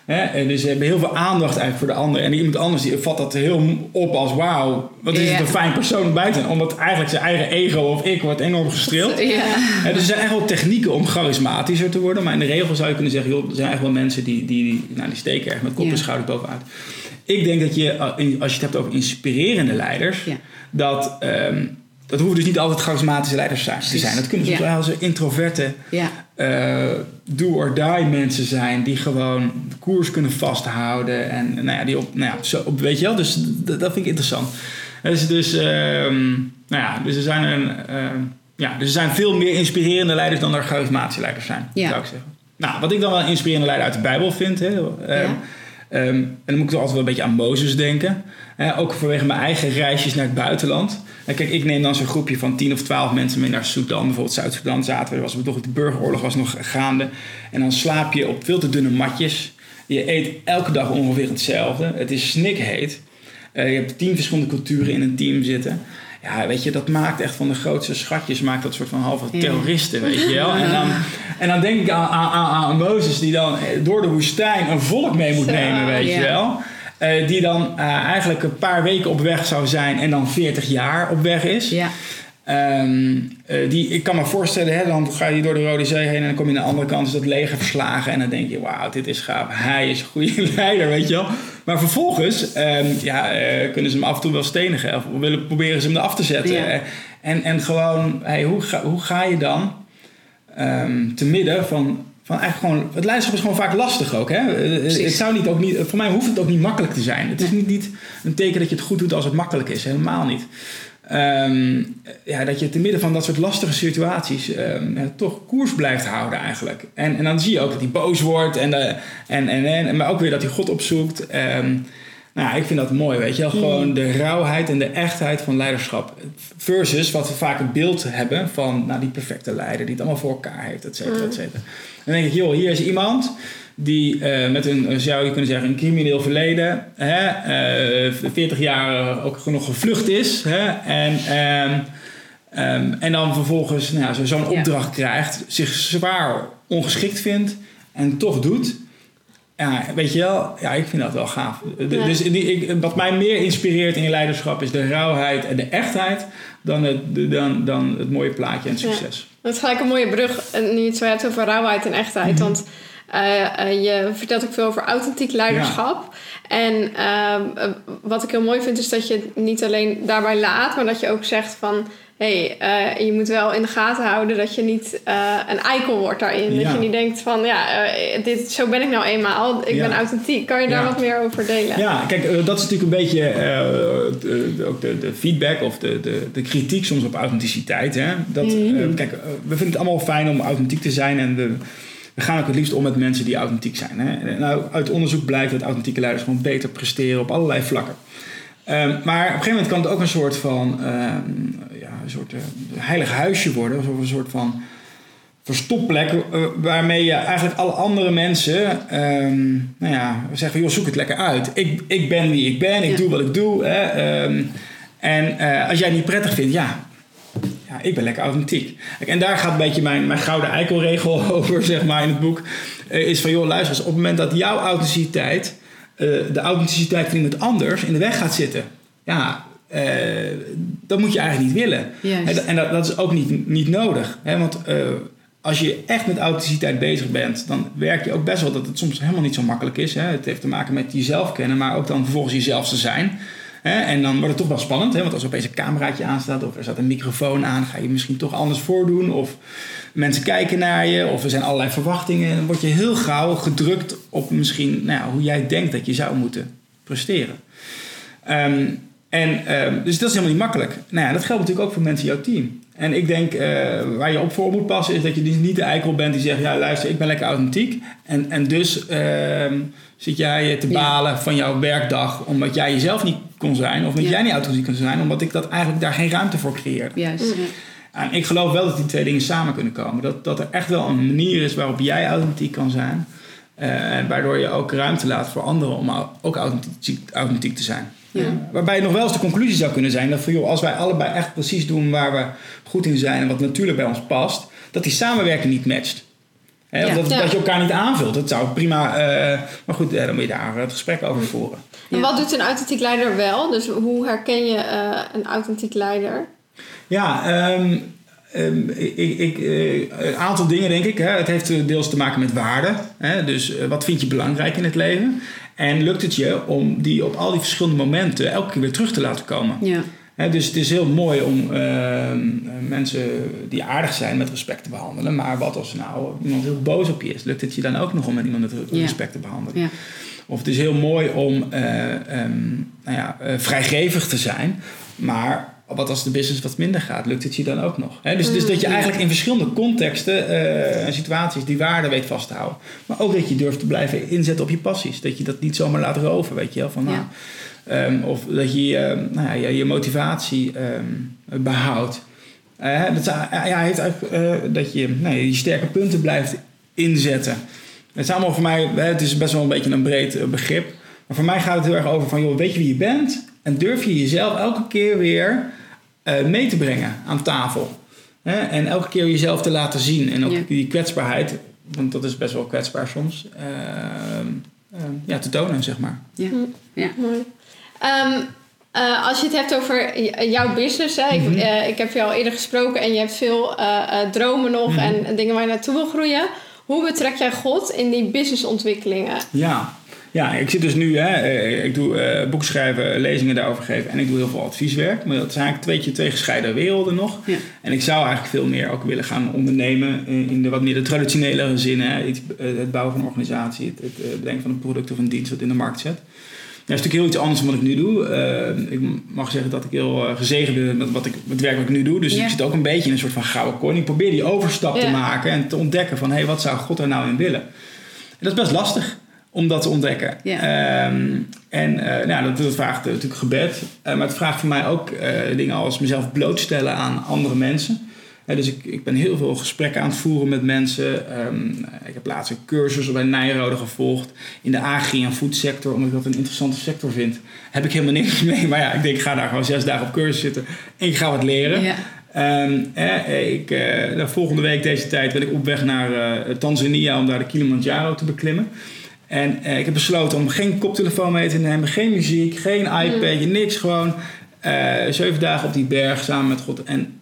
Hè? En dus ze hebben heel veel aandacht eigenlijk voor de ander. En iemand anders die vat dat heel op als wauw, wat is ja. het een fijn persoon buiten. Omdat eigenlijk zijn eigen ego of ik wordt enorm gestreeld. Ja. En dus er zijn echt wel technieken om charismatischer te worden. Maar in de regel zou je kunnen zeggen, joh, er zijn echt wel mensen die, die, nou, die steken erg met kop en schouder bovenuit. ik denk dat je, als je het hebt over inspirerende leiders, dat, ehm, dat hoeven dus niet altijd charismatische leiders zijn- te Precies. zijn. Dat kunnen soms Ja. wel eens introverte, Ja, eh do-or-die mensen zijn die gewoon de koers kunnen vasthouden. En nou ja, die op, nou ja, zo, op, weet je wel, dus dat vind ik interessant. Dus, dus, ehm, nou ja, dus er zijn een, ehm, ja, dus er zijn veel meer inspirerende leiders dan er charismatische leiders zijn, Ja. zou ik zeggen. Nou, wat ik dan wel een inspirerende leider uit de Bijbel vind, hè, ehm, Ja. Ehm, en dan moet ik toch altijd wel een beetje aan Mozes denken. Ook vanwege mijn eigen reisjes naar het buitenland. En kijk, ik neem dan zo'n groepje van 10 of 12 mensen mee naar Sudan. Bijvoorbeeld Zuid-Sudan zaten we. Er was toch de burgeroorlog was nog gaande. En dan slaap je op veel te dunne matjes. Je eet elke dag ongeveer hetzelfde. Het is snikheet. Eh, je hebt tien verschillende culturen in een team zitten. Ja, weet je, dat maakt echt van de grootste schatjes, maakt dat soort van halve terroristen, weet je wel. En dan, en dan denk ik aan, aan, aan, aan Mozes die dan eh, door de woestijn een volk mee moet nemen, weet je wel. Eh, die dan eh, eigenlijk een paar weken op weg zou zijn en dan 40 jaar op weg is. ja, Ehm, eh, die, ik kan me voorstellen, hè, dan ga je door de Rode Zee heen en dan kom je aan de andere kant, is dat leger verslagen. En dan denk je, wauw, dit is gaaf. Hij is een goede leider, weet je wel. Maar vervolgens ehm, ja, eh, kunnen ze hem af en toe wel stenigen. Of willen, proberen ze hem eraf te zetten. Ja. Eh, En, en gewoon, hey, hoe, ga, hoe ga je dan ehm, te midden van, van eigenlijk gewoon... Het leiderschap is gewoon vaak lastig ook. Hè? Precies. Het zou niet, ook niet, voor mij hoeft het ook niet makkelijk te zijn. Het is niet, niet een teken dat je het goed doet als het makkelijk is. Helemaal niet. Ehm, ja, dat je te midden van dat soort lastige situaties ehm, ja, toch koers blijft houden eigenlijk. En, en dan zie je ook dat hij boos wordt en, eh, en, en, en, maar ook weer dat hij God opzoekt. Ehm, nou, ja, ik vind dat mooi, weet je wel. Gewoon de rauwheid en de echtheid van leiderschap. Versus wat we vaak het beeld hebben van nou, die perfecte leider die het allemaal voor elkaar heeft, et cetera, et cetera. Dan denk ik, joh, hier is iemand die eh, met een, eh, zou je kunnen zeggen, een crimineel verleden, hè, eh, 40 jaar ook nog gevlucht is. Hè, en, ehm, en dan vervolgens nou, ja, zo- zo'n Ja. opdracht krijgt, zich zwaar ongeschikt vindt en toch doet. Ja, weet je wel, ja, ik vind dat wel gaaf. De- Ja. Dus die, ik, wat mij meer inspireert in je leiderschap is de rauwheid en de echtheid dan het, de- dan, dan het mooie plaatje en het Ja. succes. Dat is gelijk een mooie brug, nu je het zo hebt over rauwheid en echtheid. Mhm. Want je vertelt ook veel over authentiek leiderschap. En ehm, eh, wat ik heel mooi vind, is dat je het niet alleen daarbij laat, maar dat je ook zegt van. Hé, hey, eh, je moet wel in de gaten houden dat je niet eh, een eikel wordt daarin. Ja. Dat je niet denkt van, ja, eh, dit, zo ben ik nou eenmaal. Ik Ja. ben authentiek. Kan je daar Ja. wat meer over delen? Ja, kijk, eh, dat is natuurlijk een beetje eh, de, ook de, de feedback of de, de, de kritiek soms op authenticiteit. Hè? Dat, Mhm. eh, kijk, eh, we vinden het allemaal fijn om authentiek te zijn en we, we gaan ook het liefst om met mensen die authentiek zijn. Hè? Nou, uit onderzoek blijkt dat authentieke leiders gewoon beter presteren op allerlei vlakken. Ehm, maar op een gegeven moment kan het ook een soort van ehm, ja, een soort eh, heilig huisje worden, of een soort van verstopplek eh, waarmee je eigenlijk alle andere mensen ehm, nou ja, zeggen, joh, zoek het lekker uit. Ik, ik ben wie ik ben, ik Ja. doe wat ik doe. Hè, en eh, als jij het niet prettig vindt, ja, ja, ik ben lekker authentiek. En daar gaat een beetje mijn, mijn gouden eikelregel over, zeg maar, in het boek. Eh, is van, joh, luister eens, op het moment dat jouw authenticiteit, eh, de authenticiteit van iemand anders in de weg gaat zitten, ja, eh, dat moet je eigenlijk niet willen. Juist. En, dat- en dat, dat is ook niet, niet nodig. Hè? Want als je echt met authenticiteit bezig bent, dan werk je ook best wel dat het soms helemaal niet zo makkelijk is. Hè? Het heeft te maken met jezelf kennen, maar ook dan vervolgens jezelf te zijn. Hè? En dan wordt het toch wel spannend, hè? want als er opeens een cameraatje aanstaat of er staat een microfoon aan, ga je misschien toch anders voordoen. Of mensen kijken naar je, of er zijn allerlei verwachtingen. Dan word je heel gauw gedrukt op misschien nou ja, hoe jij denkt dat je zou moeten presteren. Ehm, en, ehm, dus dat is helemaal niet makkelijk. Nou ja, dat geldt natuurlijk ook voor mensen in jouw team. En ik denk, eh, waar je op voor moet passen, is dat je dus niet de eikel bent die zegt: Ja, luister, ik ben lekker authentiek. En, en dus ehm, zit jij te Ja. balen van jouw werkdag omdat jij jezelf niet kon zijn, of Ja. jij niet authentiek kon zijn, omdat ik dat eigenlijk daar geen ruimte voor creëerde. Juist. Mm. ja. En ik geloof wel dat die twee dingen samen kunnen komen. Dat, dat er echt wel een manier is waarop jij authentiek kan zijn. eh, en waardoor je ook ruimte laat voor anderen om ook authentiek, authentiek te zijn. Ja. Waarbij nog wel eens de conclusie zou kunnen zijn dat van, joh, als wij allebei echt precies doen waar we goed in zijn en wat natuurlijk bij ons past, dat die samenwerking niet matcht. Ja. dat, Ja. dat je elkaar niet aanvult. Dat zou prima. eh, maar goed, eh, dan moet je daar het gesprek over voeren. En Ja. wat doet een authentiek leider wel? Dus hoe herken je eh, een authentiek leider? Ja, ehm, ehm, ik, ik, eh, een aantal dingen denk ik. Hè. Het heeft deels te maken met waarden. Hè. Dus wat vind je belangrijk in het leven? En lukt het je om die op al die verschillende momenten elke keer weer terug te laten komen? Ja. Dus het is heel mooi om ehm, mensen die aardig zijn met respect te behandelen. Maar wat als nou iemand heel boos op je is? Lukt het je dan ook nog om met iemand met respect te behandelen? Ja. Of het is heel mooi om uh, um, nou ja, uh, vrijgevig te zijn. Maar wat als de business wat minder gaat? Lukt het je dan ook nog? He, dus, dus dat je Mm. eigenlijk in verschillende contexten en situaties die waarde weet vast te houden. Maar ook dat je durft te blijven inzetten op je passies. Dat je dat niet zomaar laat roven, weet je wel. Van, Ja. nou, um, of dat je nou ja, je, je motivatie um, behoudt. Uh, dat, ja, heeft dat je nou, je sterke punten blijft inzetten. Het is allemaal voor mij, het is best wel een beetje een breed eh, begrip. Maar voor mij gaat het heel erg over van, joh, weet je wie je bent? En durf je jezelf elke keer weer uh, mee te brengen aan tafel. Hè? En elke keer jezelf te laten zien. En ook Ja. die kwetsbaarheid, want dat is best wel kwetsbaar soms, uh, ja, te tonen, zeg maar. Ja. ja. Mooi. Um, uh, als je het hebt over jouw business, hè? Mhm. ik, uh, ik heb je al eerder gesproken en je hebt veel uh, dromen nog Mhm. en, en dingen waar je naartoe wil groeien. Hoe betrek jij God in die businessontwikkelingen? Ja. ja, ik zit dus nu, hè, eh, ik doe uh, boek schrijven, lezingen daarover geven en ik doe heel veel advieswerk. Maar dat zijn eigenlijk twee, twee gescheiden werelden nog. Ja. En ik zou eigenlijk veel meer ook willen gaan ondernemen in de wat meer de traditionele zin. Hè, het, het bouwen van een organisatie, het, het bedenken van een product of een dienst wat in de markt zet. Is natuurlijk heel iets anders dan wat ik nu doe. Uh, ik mag zeggen dat ik heel uh, gezegend ben met wat ik, het werk wat ik nu doe. Dus Ja. ik zit ook een beetje in een soort van gouden koning. Ik probeer die overstap Ja. te maken en te ontdekken van... hé, hey, wat zou God er nou in willen? En dat is best lastig om dat te ontdekken. Ja. Um, en uh, nou, dat, dat vraagt natuurlijk gebed. Uh, maar het vraagt voor mij ook dingen als mezelf blootstellen aan andere mensen. Dus ik, ik ben heel veel gesprekken aan het voeren met mensen. Um, ik heb laatst een cursus bij Nijrode gevolgd in de agri- en foodsector, omdat ik dat een interessante sector vind. Heb ik helemaal niks mee. Maar ja, ik denk, ik ga daar gewoon zes dagen op cursus zitten en ik ga wat leren. Ja. Um, eh, ik, uh, volgende week deze tijd ben ik op weg naar uh, Tanzania om daar de Kilimanjaro te beklimmen. En uh, ik heb besloten om geen koptelefoon mee te nemen, geen muziek, geen iPad, mm. niks. Gewoon uh, zeven dagen op die berg samen met God. En,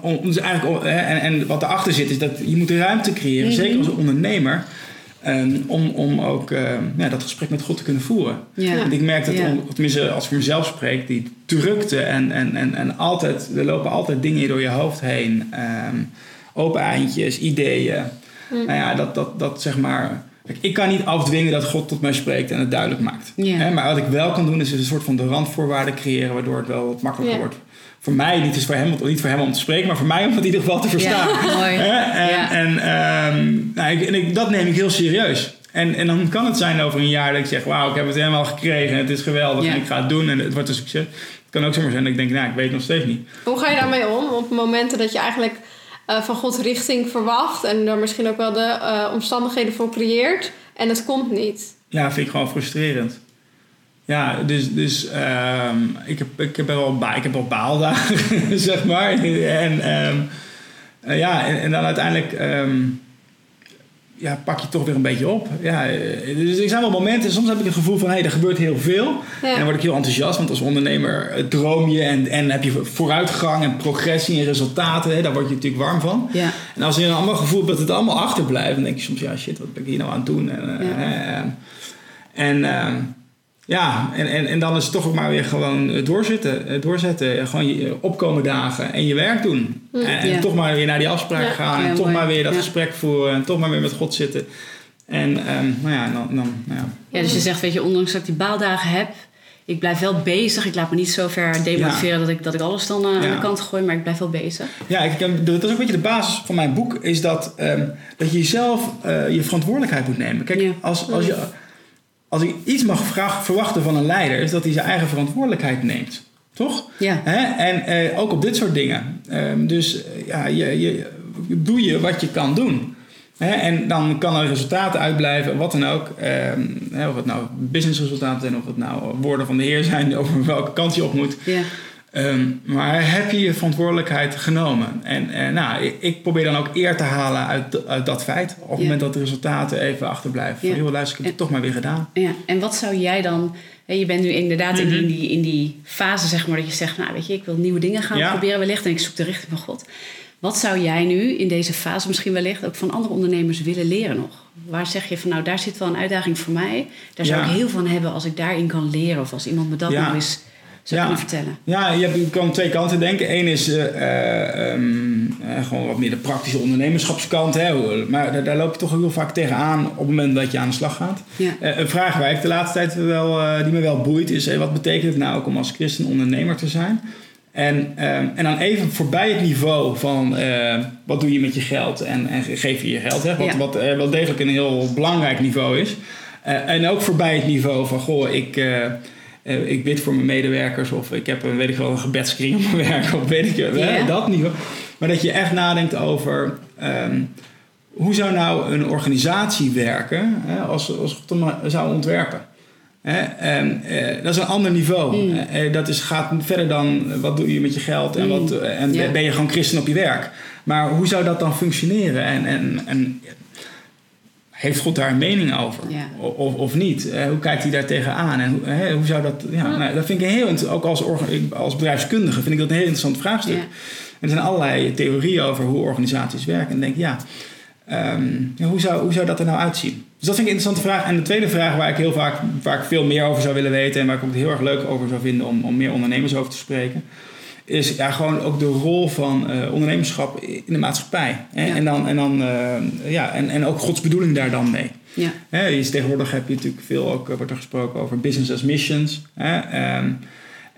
om, om, dus eigenlijk, om, en, en wat erachter zit is dat je moet ruimte creëren, Mhm. zeker als ondernemer. Um, om, om ook uh, ja, dat gesprek met God te kunnen voeren. Ja. Want ik merk dat, Ja. om, tenminste als ik voor mezelf spreek, die drukte en, en, en, en altijd, er lopen altijd dingen door je hoofd heen. Um, open eindjes, ideeën. Mm. Nou ja, dat, dat, dat zeg maar. Ik kan niet afdwingen dat God tot mij spreekt en het duidelijk maakt. Hè, maar wat ik wel kan doen, is een soort van de randvoorwaarden creëren, waardoor het wel wat makkelijker wordt. Voor mij, niet, is voor hem, niet voor hem om te spreken, maar voor mij om het in ieder geval te verstaan. Ja, mooi. En, Ja. en, ehm, nou, ik, en ik, dat neem ik heel serieus. En, en dan kan het zijn over een jaar dat ik zeg: Wauw, ik heb het helemaal gekregen. Het is geweldig Ja. en ik ga het doen en het wordt een succes. Het kan ook zomaar zijn dat ik denk: Nou, ik weet het nog steeds niet. Hoe ga je daarmee om op momenten dat je eigenlijk uh, van God richting verwacht en er misschien ook wel de uh, omstandigheden voor creëert en het komt niet? Ja, vind ik gewoon frustrerend. Ja, dus, dus um, ik, heb, ik, heb wel ba ik heb wel baaldagen, zeg maar. En, um, uh, ja, en, en, dan uiteindelijk um, ja, pak je toch weer een beetje op. Ja, dus er zijn wel momenten, soms heb ik het gevoel van hé, hey, er gebeurt heel veel. Ja. En dan word ik heel enthousiast, want als ondernemer eh, droom je en, en heb je vooruitgang en progressie en resultaten. Hè, daar word je natuurlijk warm van. Ja. En als je dan allemaal gevoel hebt dat het allemaal achterblijft, dan denk je soms, ja shit, wat ben ik hier nou aan het doen? En, uh, en uh, ja, en, en, en dan is het toch ook maar weer gewoon doorzetten. doorzetten. Gewoon je opkomen dagen en je werk doen. Mm, en, toch maar weer naar die afspraak Ja. gaan. En toch mooi. maar weer dat Ja. gesprek voeren. En toch maar weer met God zitten. En um, nou ja, dan... dan nou ja. Ja, dus je zegt, weet je, ondanks dat ik die baaldagen heb, ik blijf wel bezig. Ik laat me niet zo ver demotiveren dat, ik, dat ik alles dan uh, Ja. aan de kant gooi, maar ik blijf wel bezig. Ja, ik, dat is ook een beetje de basis van mijn boek. Is dat, ehm, dat je jezelf eh, je verantwoordelijkheid moet nemen. Kijk, als, als, je, als ik iets mag verwachten van een leider... is dat hij zijn eigen verantwoordelijkheid neemt. Toch? Ja. Hè? En eh, ook op dit soort dingen. Ehm, dus eh, ja, je, je, doe je wat je kan doen. Hè? En dan kan er resultaten uitblijven, wat dan ook. Ehm, hè, of het nou businessresultaten zijn, of het nou woorden van de Heer zijn, over welke kant je op moet. Ja. Ehm, maar heb je je verantwoordelijkheid genomen? En, en nou, ik, probeer dan ook eer te halen uit, uit dat feit. Op het Ja. moment dat de resultaten even achterblijven. Ja. Van, joh, luister, ik heb het toch maar weer gedaan. Ja, en wat zou jij dan... Je bent nu inderdaad in, die, Mhm. in, die, in die fase, zeg maar, dat je zegt... Nou, weet je, ik wil nieuwe dingen gaan Ja. proberen wellicht... en ik zoek de richting van God. Wat zou jij nu in deze fase misschien wellicht... ook van andere ondernemers willen leren nog? Waar zeg je van nou, daar zit wel een uitdaging voor mij. Daar zou ik heel van hebben als ik daarin kan leren. Of als iemand me dat nog eens zou Ja. kunnen vertellen. Ja, je, hebt, je kan twee kanten denken. Eén is eh, eh, ehm, eh, gewoon wat meer de praktische ondernemerschapskant. Hè? Maar daar, daar loop je toch heel vaak tegenaan op het moment dat je aan de slag gaat. Ja. Een vraag waar ik de laatste tijd wel, die me wel boeit is... wat betekent het nou ook om als christen ondernemer te zijn? En, ehm, en dan even voorbij het niveau van wat doe je met je geld en, en geef je je geld. Hè? Wat, Ja. wat wel degelijk een heel belangrijk niveau is. En ook voorbij het niveau van, goh, ik, eh, ik bid voor mijn medewerkers of ik heb een, weet ik wel, een gebedskring op mijn werk of weet ik wel, hè, dat niveau. Maar dat je echt nadenkt over ehm, hoe zou nou een organisatie werken hè, als, als maar zou ontwerpen. Hè, en, eh, dat is een ander niveau. Mm. Eh, dat is, gaat verder dan wat doe je met je geld en, Mm. wat, en ben je gewoon christen op je werk. Maar hoe zou dat dan functioneren? En, en, en heeft God daar een mening over? Ja. Of, of niet? Eh, hoe kijkt hij daar tegenaan? En hoe, hè, hoe zou dat... Ja, nou, dat vind ik heel... Ook als, als bedrijfskundige vind ik dat een heel interessant vraagstuk. Ja. En er zijn allerlei theorieën over hoe organisaties werken. En ik denk, ja, ehm, ja, hoe, zou, hoe zou dat er nou uitzien? Dus dat vind ik een interessante vraag. En de tweede vraag waar ik heel vaak waar ik veel meer over zou willen weten... en waar ik ook heel erg leuk over zou vinden om, om meer ondernemers over te spreken... is ja, gewoon ook de rol van eh, ondernemerschap in de maatschappij. Hè? Ja. En, dan, en, dan, eh, ja, en, en ook Gods bedoeling daar dan mee. Ja. Hè, je- tegenwoordig heb je natuurlijk veel ook, eh, wordt er gesproken over business as missions. Hè, ehm,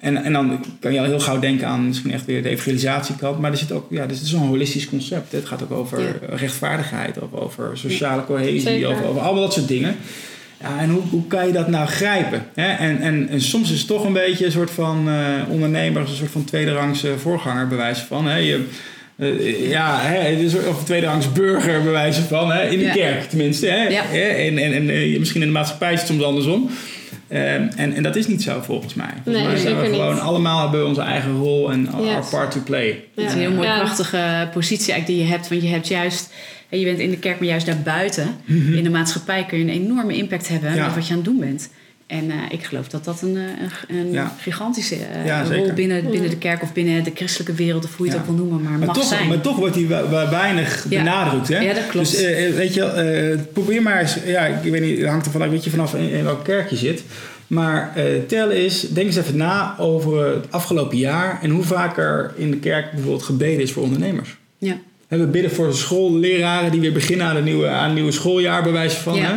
en, en dan kan je al heel gauw denken aan misschien echt weer de evangelisatiekant. Maar er zit ook, ja, dit is zo'n holistisch concept. hè. Het gaat ook over Ja. rechtvaardigheid, of over sociale cohesie, over, over allemaal dat soort dingen. Ja, en hoe, hoe kan je dat nou grijpen? Hè? En, en, en soms is het toch een beetje een soort van eh, ondernemer, een soort van tweederangs eh, voorganger, bij wijze van. Hè? Je, eh, ja, hè, het is een soort- of tweederangs burger, bij wijze van. Hè? In de Ja. kerk tenminste. Hè? Ja. En, en, en eh, misschien in de maatschappij is het soms andersom. Ehm, en, en dat is niet zo volgens mij. Volgens Nee, mij zijn we gewoon niet. allemaal hebben we onze eigen rol en our part to play. Het is een heel mooi Ja. prachtige positie eigenlijk die je hebt. Want je hebt juist, je bent in de kerk, maar juist daarbuiten. In de maatschappij kun je een enorme impact hebben. Ja. met wat je aan het doen bent. En eh, ik geloof dat dat een, eh, een, een Ja. gigantische eh, Ja, rol binnen, binnen de kerk of binnen de christelijke wereld, of hoe je het ook wil noemen, maar, Maar mag toch, zijn. maar toch wordt die weinig Ja. benadrukt. Hè? Ja, dat klopt. Dus eh, weet je, eh, probeer maar eens. Ja, ik weet niet, het hangt er vanaf, weet je, vanaf in, in welk kerk je zit. Maar eh, tel eens, denk eens even na over het afgelopen jaar en hoe vaak er in de kerk bijvoorbeeld gebeden is voor ondernemers. ja. We bidden voor schoolleraren die weer beginnen aan een nieuwe, aan nieuwe schooljaar, bij wijze van. Ja. Hè?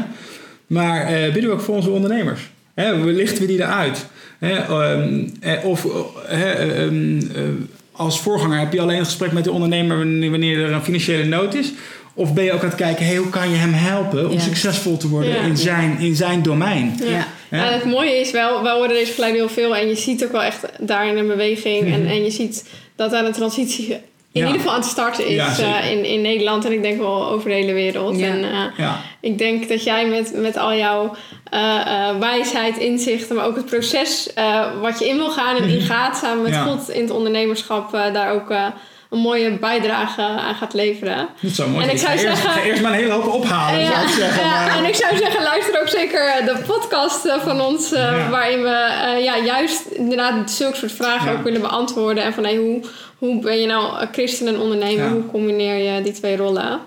Maar eh, bidden we ook voor onze ondernemers. Hè? Lichten we die eruit? Hè? Ehm, eh, of eh, ehm, eh, als voorganger heb je alleen een gesprek met de ondernemer wanneer er een financiële nood is? Of ben je ook aan het kijken, hey, hoe kan je hem helpen om Ja. succesvol te worden Ja. in, zijn, in zijn domein? Ja. Ja. Het mooie is wel, wij horen deze geluiden heel veel en je ziet ook wel echt daarin een beweging. En, en je ziet dat daar een transitie in. Ja. ieder geval aan het starten is Ja, eh, in, in Nederland en ik denk wel over de hele wereld. Ja. En, eh, Ja. ik denk dat jij met, met al jouw eh, eh, wijsheid, inzichten, maar ook het proces eh, wat je in wil gaan en in gaat samen met. Ja. God in het ondernemerschap, eh, daar ook eh, een mooie bijdrage aan gaat leveren. Dat zou mooi En zijn. ik zou eerst, zeggen- ga eerst maar een hele hoop ophalen, zou ik zeggen. ja, maar- en ik zou zeggen, luister ook zeker de podcast van ons, Ja. waarin we eh, ja, juist inderdaad zulke soort vragen Ja. ook willen beantwoorden. En van hey, hoe, hoe ben je nou een christen en ondernemer? Ja. Hoe combineer je die twee rollen?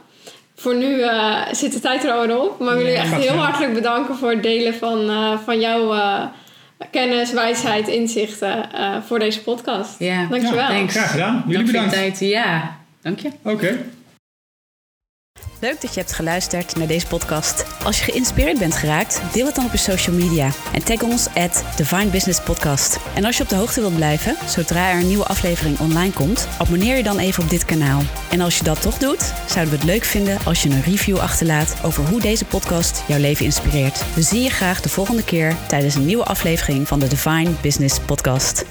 Voor nu eh, zit de tijd er alweer op. Maar we willen je Ja, echt heel hartelijk bedanken voor het delen van, eh, van jouw eh, kennis, wijsheid, inzichten eh, voor deze podcast. Ja. Dankjewel. Ja. Graag gedaan. Jullie Dank voor bedankt. tijd. Ja, dank je. Oké. Leuk dat je hebt geluisterd naar deze podcast. Als je geïnspireerd bent geraakt, deel het dan op je social media. En tag ons at Divine Business Podcast. En als je op de hoogte wilt blijven, zodra er een nieuwe aflevering online komt, abonneer je dan even op dit kanaal. En als je dat toch doet, zouden we het leuk vinden als je een review achterlaat over hoe deze podcast jouw leven inspireert. We zien je graag de volgende keer tijdens een nieuwe aflevering van de Divine Business Podcast.